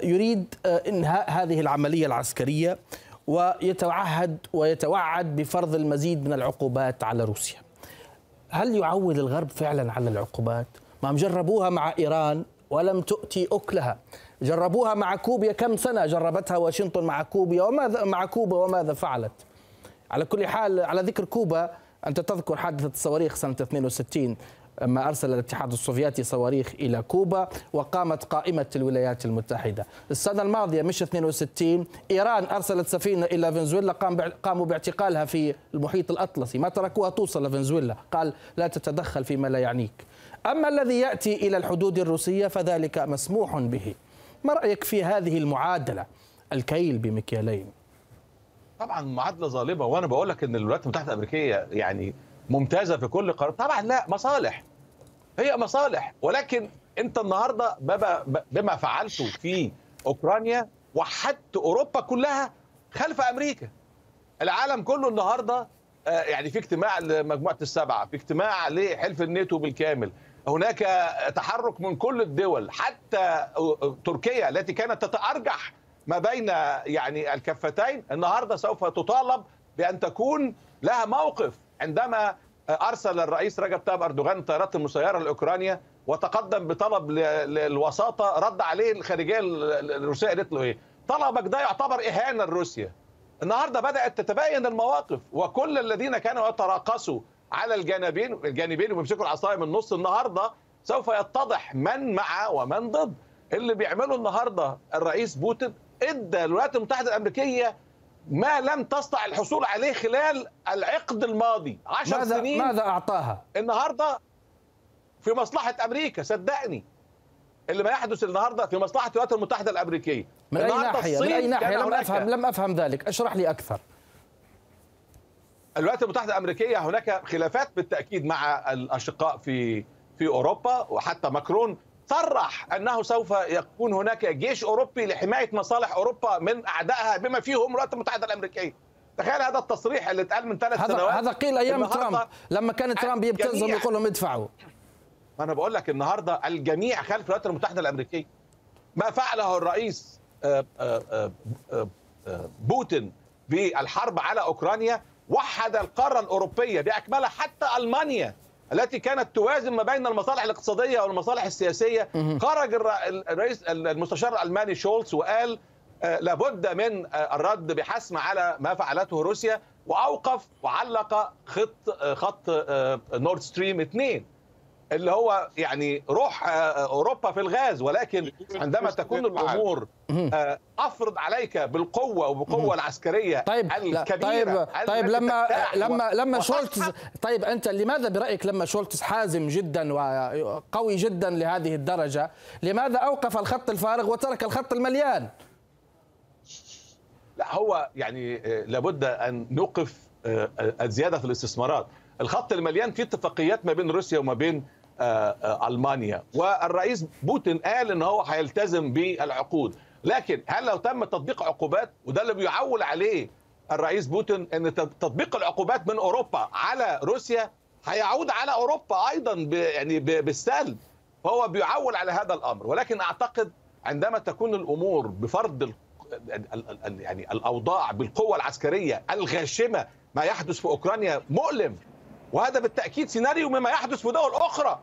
Speaker 2: يريد إنهاء هذه العملية العسكرية. ويتعهد ويتوعد بفرض المزيد من العقوبات على روسيا. هل يعول الغرب فعلا على العقوبات؟ ما جربوها مع إيران ولم تؤتي أكلها. جربوها مع كوبيا كم سنة جربتها واشنطن مع كوبيا وماذا مع كوبا وماذا فعلت؟ على كل حال على ذكر كوبا أنت تذكر حادثة الصواريخ سنة 62 ما أرسل الاتحاد السوفيتي صواريخ إلى كوبا وقامت قائمة الولايات المتحدة. السنة الماضية مش 62 إيران أرسلت سفينة إلى فنزويلا قام قاموا باعتقالها في المحيط الأطلسي. ما تركوها توصل لفنزويلا. قال لا تتدخل فيما لا يعنيك. أما الذي يأتي إلى الحدود الروسية فذلك مسموح به. ما رأيك في هذه المعادلة؟ الكيل بمكيالين.
Speaker 1: طبعا معادلة ظالمة. وأنا بقول لك إن الولايات المتحدة الأمريكية يعني ممتازة في كل قرار. طبعا لا مصالح. هي مصالح. ولكن انت النهارده بما فعلته في اوكرانيا وحدت اوروبا كلها خلف أمريكا. العالم كله النهارده يعني في اجتماع لمجموعة السبعة في اجتماع لحلف الناتو بالكامل. هناك تحرك من كل الدول حتى تركيا التي كانت تتأرجح ما بين يعني الكفتين النهارده سوف تطالب بأن تكون لها موقف عندما أرسل الرئيس رجب طيب أردوغان الطيارات المسيرة لأوكرانيا وتقدم بطلب للوساطة رد عليه الخارجية الروسية قالت له إيه؟ طلبك ده يعتبر إهانة لروسيا. النهارده بدأت تتبين المواقف وكل الذين كانوا يتراقصوا على الجانبين الجانبين ويمسكوا العصاية من النص النهارده سوف يتضح من مع ومن ضد. اللي بيعمله النهارده الرئيس بوتين إدى الولايات المتحدة الأمريكية ما لم تستطع الحصول عليه خلال العقد الماضي 10
Speaker 2: ماذا
Speaker 1: سنين
Speaker 2: ماذا أعطاها؟
Speaker 1: النهارده في مصلحة أمريكا صدقني اللي ما يحدث النهارده في مصلحة الولايات المتحدة الأمريكية
Speaker 2: من أي ناحية؟ من أي ناحية؟ لم افهم لم أفهم ذلك، أشرح لي أكثر.
Speaker 1: الولايات المتحدة الأمريكية هناك خلافات بالتأكيد مع الأشقاء في في أوروبا وحتى ماكرون صرح أنه سوف يكون هناك جيش أوروبي لحماية مصالح أوروبا من أعدائها بما فيهم الولايات المتحدة الامريكيه. تخيل هذا التصريح اللي اتقال من ثلاث سنوات
Speaker 2: هذا قيل أيام ترامب لما كان ترامب يبتزهم يقول لهم ادفعوا.
Speaker 1: أنا بقول لك النهارده الجميع خلف الولايات المتحدة الامريكيه. ما فعله الرئيس بوتين بالحرب على أوكرانيا وحد القارة الأوروبية بأكملها حتى ألمانيا التي كانت توازن ما بين المصالح الاقتصادية والمصالح السياسية. خرج الرئيس المستشار الألماني شولتز وقال لابد من الرد بحسم على ما فعلته روسيا وأوقف وعلق خط خط نورد ستريم 2 اللي هو يعني روح أوروبا في الغاز ولكن عندما تكون الأمور أفرض عليك بالقوة وبقوة العسكرية
Speaker 2: طيب
Speaker 1: الكبيرة
Speaker 2: طيب طيب لما لما لما شولتز طيب أنت لماذا برأيك لما شولتز حازم جدا وقوي جدا لهذه الدرجة لماذا أوقف الخط الفارغ وترك الخط المليان؟
Speaker 1: لا هو يعني لابد أن نوقف الزياده في الاستثمارات. الخط المليان فيه اتفاقيات ما بين روسيا وما بين ألمانيا. والرئيس بوتين قال إن هو هيلتزم بالعقود. لكن هل لو تم تطبيق عقوبات وده اللي بيعول عليه الرئيس بوتين إن تطبيق العقوبات من أوروبا على روسيا هيعود على أوروبا أيضا يعني بالسلب. فهو بيعول على هذا الأمر. ولكن أعتقد عندما تكون الأمور بفرض يعني الأوضاع بالقوة العسكرية الغاشمة ما يحدث في أوكرانيا مؤلم. وهذا بالتأكيد سيناريو مما يحدث في دول أخرى.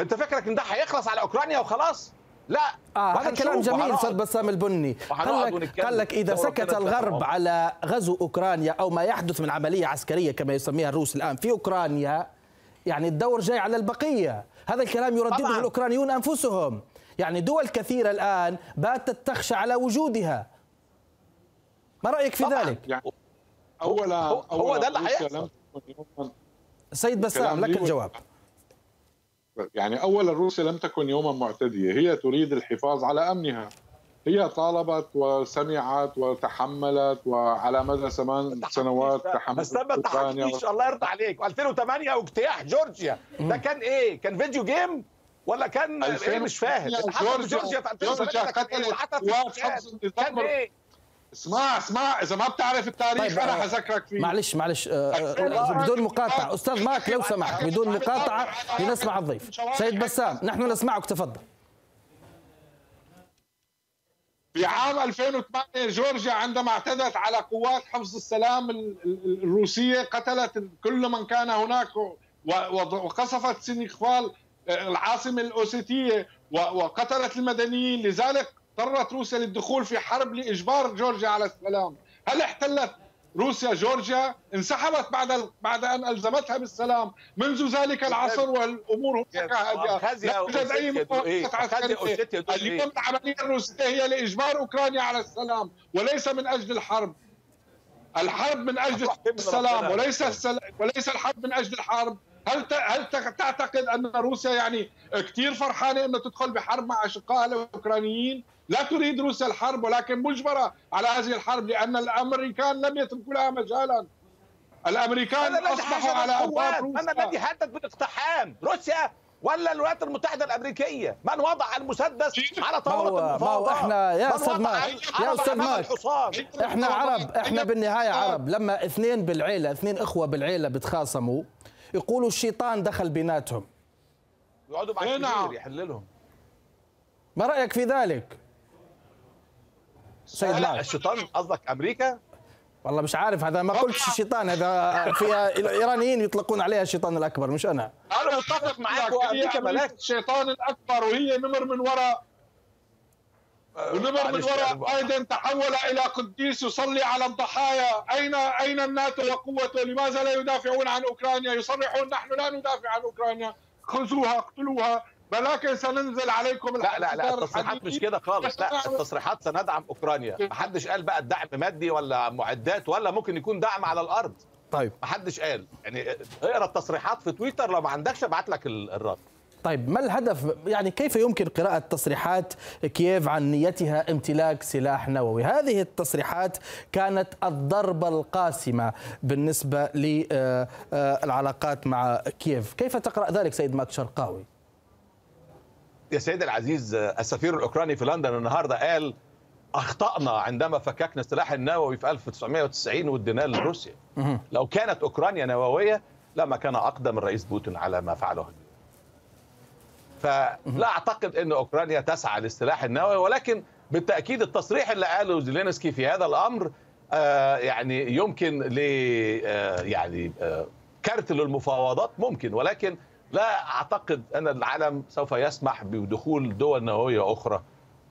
Speaker 1: انت فكرك ان ده هيخلص على اوكرانيا وخلاص؟ لا.
Speaker 2: هذا كلام جميل أستاذ بسام البني. قال لك قال لك إذا سكت الغرب على غزو أوكرانيا أو ما يحدث من عملية عسكرية كما يسميها الروس الآن في أوكرانيا يعني الدور جاي على البقية. هذا الكلام يردده طبعا. الأوكرانيون أنفسهم. يعني دول كثيرة الآن باتت تخشى على وجودها. ما رأيك في ذلك؟
Speaker 4: يعني اولا
Speaker 1: هو, هو ده اللي هيحصل.
Speaker 2: سيد بسام لك الجواب.
Speaker 4: يعني اولا روسيا لم تكن يوما معتدية هي تريد الحفاظ على أمنها. هي طالبت وسمعت وتحملت وعلى مدى ثمان سنوات تحملت
Speaker 1: بس ما تحكيش الله يرضى عليك. 2008 واجتياح جورجيا. ده كان إيه؟ كان فيديو جيم؟ ولا كان إيه؟ مش فاهم.
Speaker 4: جورجيا في 2008 كان إيه؟ اسمع اسمع إذا ما بتعرف التاريخ طيب أنا حذكرك فيه.
Speaker 2: معلش معلش آه بدون مقاطعة. أستاذ ماك لو سمحت بدون مقاطعة لنسمع الضيف. سيد بسام نحن نسمعك تفضل.
Speaker 4: في عام 2008 جورجيا عندما اعتدت على قوات حفظ السلام الروسية قتلت كل من كان هناك وقصفت سينيخفال العاصمة الاوسيتيه وقتلت المدنيين. لذلك اضطرت روسيا للدخول في حرب لإجبار جورجيا على السلام. هل احتلت روسيا جورجيا؟ انسحبت بعد بعد أن ألزمتها بالسلام. منذ ذلك العصر والأمور هادئة. لا يوجد أي مقاومة عسكريه اليوم العملية الروسية هي لإجبار أوكرانيا على السلام وليس من أجل الحرب. الحرب من أجل السلام وليس السلام وليس الحرب من أجل الحرب. هل هل تعتقد أن روسيا يعني كثير فرحانة انه تدخل بحرب مع اشقائها الأوكرانيين؟ لا تريد روسيا الحرب ولكن مجبرة على هذه الحرب لأن الأمريكان لم يتركوا لها مجالا. الأمريكان أصبحوا على أبواب روسيا.
Speaker 1: من الذي هدد بالاقتحام؟ روسيا ولا الولايات المتحدة الأمريكية. من وضع المسدس على طاولة المفاوضات
Speaker 2: إحنا يا أستاذ ماك يا أستاذ ماك إحنا عرب إحنا بالنهاية عرب. لما اثنين بالعيلة اثنين إخوة بالعيلة بتخاصموا يقولوا الشيطان دخل بيناتهم.
Speaker 1: يقعدوا مع نعم. يحللهم.
Speaker 2: ما رأيك في ذلك؟
Speaker 1: سيد لا الشيطان قصدك أمريكا؟
Speaker 2: والله مش عارف هذا ما قلتش الشيطان هذا فيها الايرانيين يطلقون عليها الشيطان الأكبر مش أنا.
Speaker 4: أنا متفق معك وأمريكا ملاك. الشيطان الأكبر وهي نمر من وراء ونمر من وراء بايدن تحول إلى قديس يصلي على الضحايا. اين أين الناتو وقوته؟ لماذا لا يدافعون عن أوكرانيا؟ يصرحون نحن لا ندافع عن أوكرانيا. خذوها اقتلوها. ولكن سننزل عليكم
Speaker 1: لا لا لا التصريحات مش كده خالص. لا التصريحات سندعم أوكرانيا. ما حدش قال بقى الدعم مادي ولا معدات ولا ممكن يكون دعم على الأرض.
Speaker 2: طيب.
Speaker 1: ما حدش قال. يعني اقرأ التصريحات في تويتر لو ما عندكش ابعت لك الرد.
Speaker 2: طيب ما الهدف؟ يعني كيف يمكن قراءة تصريحات كييف عن نيتها امتلاك سلاح نووي؟ هذه التصريحات كانت الضربة القاسمة بالنسبة للعلاقات مع كييف. كيف تقرأ ذلك سيد ماك شرقاوي
Speaker 1: يا سيد العزيز السفير الأوكراني في لندن النهاردة قال أخطأنا عندما فككنا السلاح النووي في 1990 واديناه لروسيا. لو كانت أوكرانيا نووية لما كان أقدم الرئيس بوتين على ما فعله. فلا أعتقد إن أوكرانيا تسعى للسلاح النووي ولكن بالتأكيد التصريح اللي قاله زيلينسكي في هذا الأمر آه يعني يمكن ل آه يعني آه كارت للمفاوضات ممكن ولكن لا أعتقد أن العالم سوف يسمح بدخول دول نووية أخرى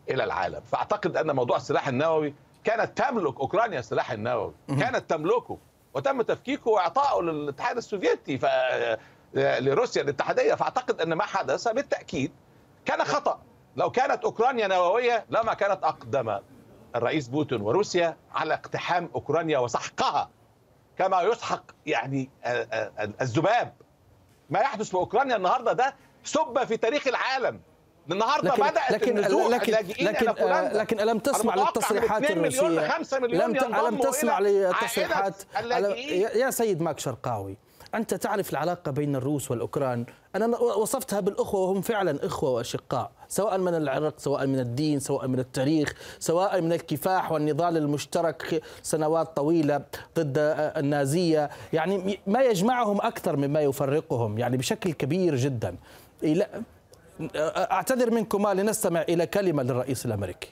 Speaker 1: إلى العالم. فأعتقد أن موضوع السلاح النووي كانت تملك أوكرانيا السلاح النووي كانت تملكه وتم تفكيكه وإعطائه للاتحاد السوفيتي ف لروسيا الاتحادية. فأعتقد أن ما حدث بالتأكيد كان خطأ. لو كانت أوكرانيا نووية لما كانت أقدم الرئيس بوتين وروسيا على اقتحام أوكرانيا وسحقها كما يسحق يعني الذباب ما يحدث في أوكرانيا النهارده ده سب في تاريخ العالم. النهارده
Speaker 2: لكن
Speaker 1: بدأت
Speaker 2: لكن لكن لكن, لكن ألم تسمع للتصريحات الروسية؟ لم لم تسمع للتصريحات يا سيد ماك شرقاوي أنت تعرف العلاقة بين الروس والأوكران. أنا وصفتها بالأخوة وهم فعلا إخوة وأشقاء سواء من العرق سواء من الدين سواء من التاريخ سواء من الكفاح والنضال المشترك سنوات طويلة ضد النازية. يعني ما يجمعهم أكثر مما يفرقهم يعني بشكل كبير جدا. أعتذر منكما لنستمع إلى كلمة للرئيس الأمريكي.